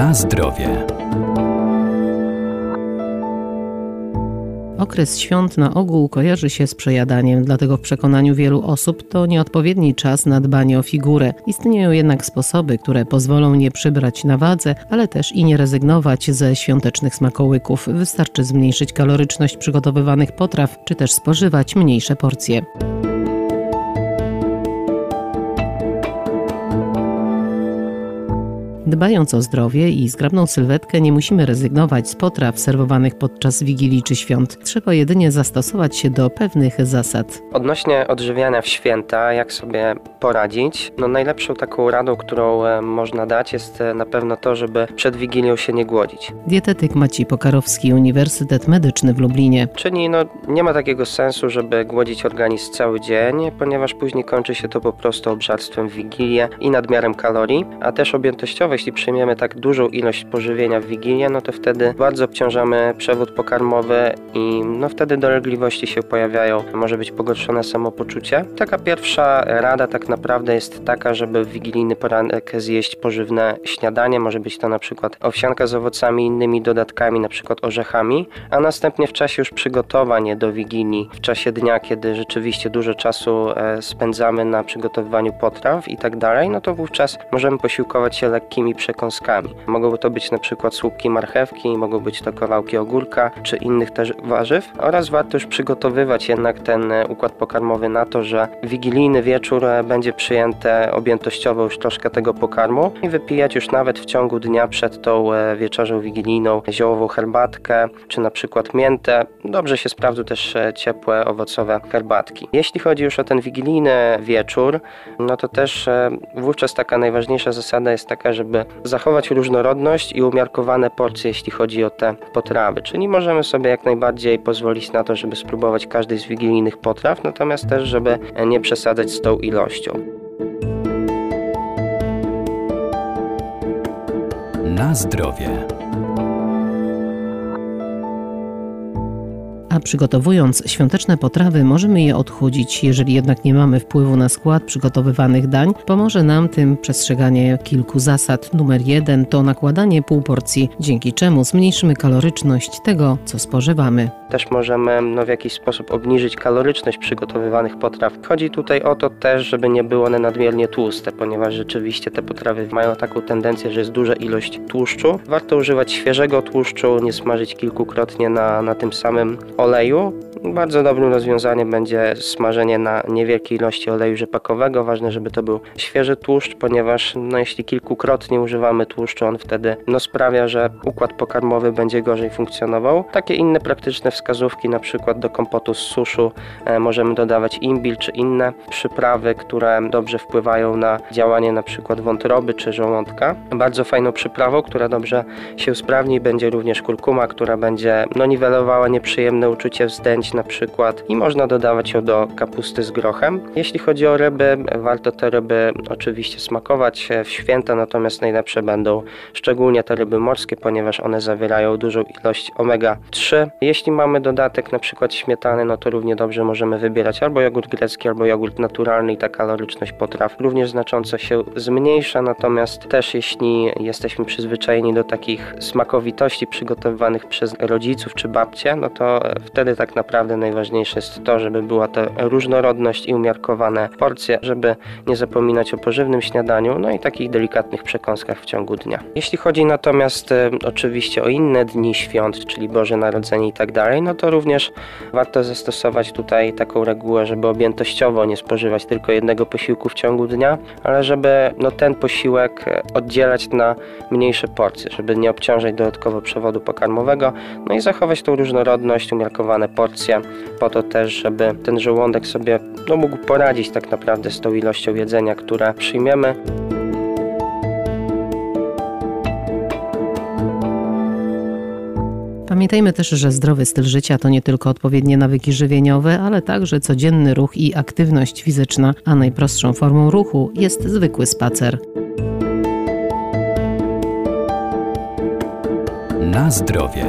Na zdrowie. Okres świąt na ogół kojarzy się z przejadaniem, dlatego w przekonaniu wielu osób to nieodpowiedni czas na dbanie o figurę. Istnieją jednak sposoby, które pozwolą nie przybrać na wadze, ale też i nie rezygnować ze świątecznych smakołyków. Wystarczy zmniejszyć kaloryczność przygotowywanych potraw, czy też spożywać mniejsze porcje. Dbając o zdrowie i zgrabną sylwetkę, nie musimy rezygnować z potraw serwowanych podczas wigilii czy świąt. Trzeba jedynie zastosować się do pewnych zasad. Odnośnie odżywiania w święta, jak sobie poradzić? No najlepszą taką radą, którą e, można dać jest e, na pewno to, żeby przed wigilią się nie głodzić. Dietetyk Maciej Pokarowski, Uniwersytet Medyczny w Lublinie. Czyli no, nie ma takiego sensu, żeby głodzić organizm cały dzień, ponieważ później kończy się to po prostu obżarstwem w Wigilię i nadmiarem kalorii, a też objętościowe jeśli przyjmiemy tak dużą ilość pożywienia w Wigilię, no to wtedy bardzo obciążamy przewód pokarmowy i no wtedy dolegliwości się pojawiają. Może być pogorszone samopoczucie. Taka pierwsza rada tak naprawdę jest taka, żeby w wigilijny poranek zjeść pożywne śniadanie. Może być to na przykład owsianka z owocami innymi dodatkami, na przykład orzechami, a następnie w czasie już przygotowań do Wigilii, w czasie dnia, kiedy rzeczywiście dużo czasu e, spędzamy na przygotowywaniu potraw i tak dalej, no to wówczas możemy posiłkować się lekkimi przekąskami. Mogą to być na przykład słupki marchewki, mogą być to kawałki ogórka czy innych też warzyw oraz warto już przygotowywać jednak ten e, układ pokarmowy na to, że wigilijny wieczór e, będzie przyjęte objętościowo już troszkę tego pokarmu i wypijać już nawet w ciągu dnia przed tą e, wieczerzą wigilijną ziołową herbatkę czy na przykład miętę. Dobrze się sprawdzą też ciepłe owocowe herbatki. Jeśli chodzi już o ten wigilijny wieczór, no to też wówczas taka najważniejsza zasada jest taka, żeby zachować różnorodność i umiarkowane porcje, jeśli chodzi o te potrawy. Czyli możemy sobie jak najbardziej pozwolić na to, żeby spróbować każdej z wigilijnych potraw, natomiast też, żeby nie przesadzać z tą ilością. Na zdrowie. A przygotowując świąteczne potrawy możemy je odchudzić. Jeżeli jednak nie mamy wpływu na skład przygotowywanych dań, pomoże nam tym przestrzeganie kilku zasad. Numer jeden to nakładanie pół porcji, dzięki czemu zmniejszymy kaloryczność tego, co spożywamy. Też możemy no, w jakiś sposób obniżyć kaloryczność przygotowywanych potraw. Chodzi tutaj o to też, żeby nie były one nadmiernie tłuste, ponieważ rzeczywiście te potrawy mają taką tendencję, że jest duża ilość tłuszczu. Warto używać świeżego tłuszczu, nie smażyć kilkukrotnie na, na tym samym oleju. Bardzo dobrym rozwiązaniem będzie smażenie na niewielkiej ilości oleju rzepakowego. Ważne, żeby to był świeży tłuszcz, ponieważ no, jeśli kilkukrotnie używamy tłuszczu, on wtedy no, sprawia, że układ pokarmowy będzie gorzej funkcjonował. Takie inne praktyczne wskazówki, na przykład do kompotu z suszu e, możemy dodawać imbil czy inne przyprawy, które dobrze wpływają na działanie na przykład wątroby czy żołądka. Bardzo fajną przyprawą, która dobrze się usprawni, będzie również kurkuma, która będzie no, niwelowała nieprzyjemne uczucie wzdęć na przykład i można dodawać ją do kapusty z grochem. Jeśli chodzi o ryby, warto te ryby oczywiście smakować w święta, natomiast najlepsze będą szczególnie te ryby morskie, ponieważ one zawierają dużą ilość omega-3. Jeśli mamy dodatek na przykład śmietany, no to równie dobrze możemy wybierać albo jogurt grecki, albo jogurt naturalny i ta kaloryczność potraw również znacząco się zmniejsza, natomiast też jeśli jesteśmy przyzwyczajeni do takich smakowitości przygotowywanych przez rodziców czy babcie, no to wtedy tak naprawdę najważniejsze jest to, żeby była to różnorodność i umiarkowane porcje, żeby nie zapominać o pożywnym śniadaniu, no i takich delikatnych przekąskach w ciągu dnia. Jeśli chodzi natomiast e, oczywiście o inne dni świąt, czyli Boże Narodzenie i tak dalej, no to również warto zastosować tutaj taką regułę, żeby objętościowo nie spożywać tylko jednego posiłku w ciągu dnia, ale żeby no, ten posiłek e, oddzielać na mniejsze porcje, żeby nie obciążać dodatkowo przewodu pokarmowego, no i zachować tą różnorodność, umiarkowane porcje, po to też, żeby ten żołądek sobie no, mógł poradzić tak naprawdę z tą ilością jedzenia, które przyjmiemy. Pamiętajmy też, że zdrowy styl życia to nie tylko odpowiednie nawyki żywieniowe, ale także codzienny ruch i aktywność fizyczna, a najprostszą formą ruchu jest zwykły spacer. Na zdrowie.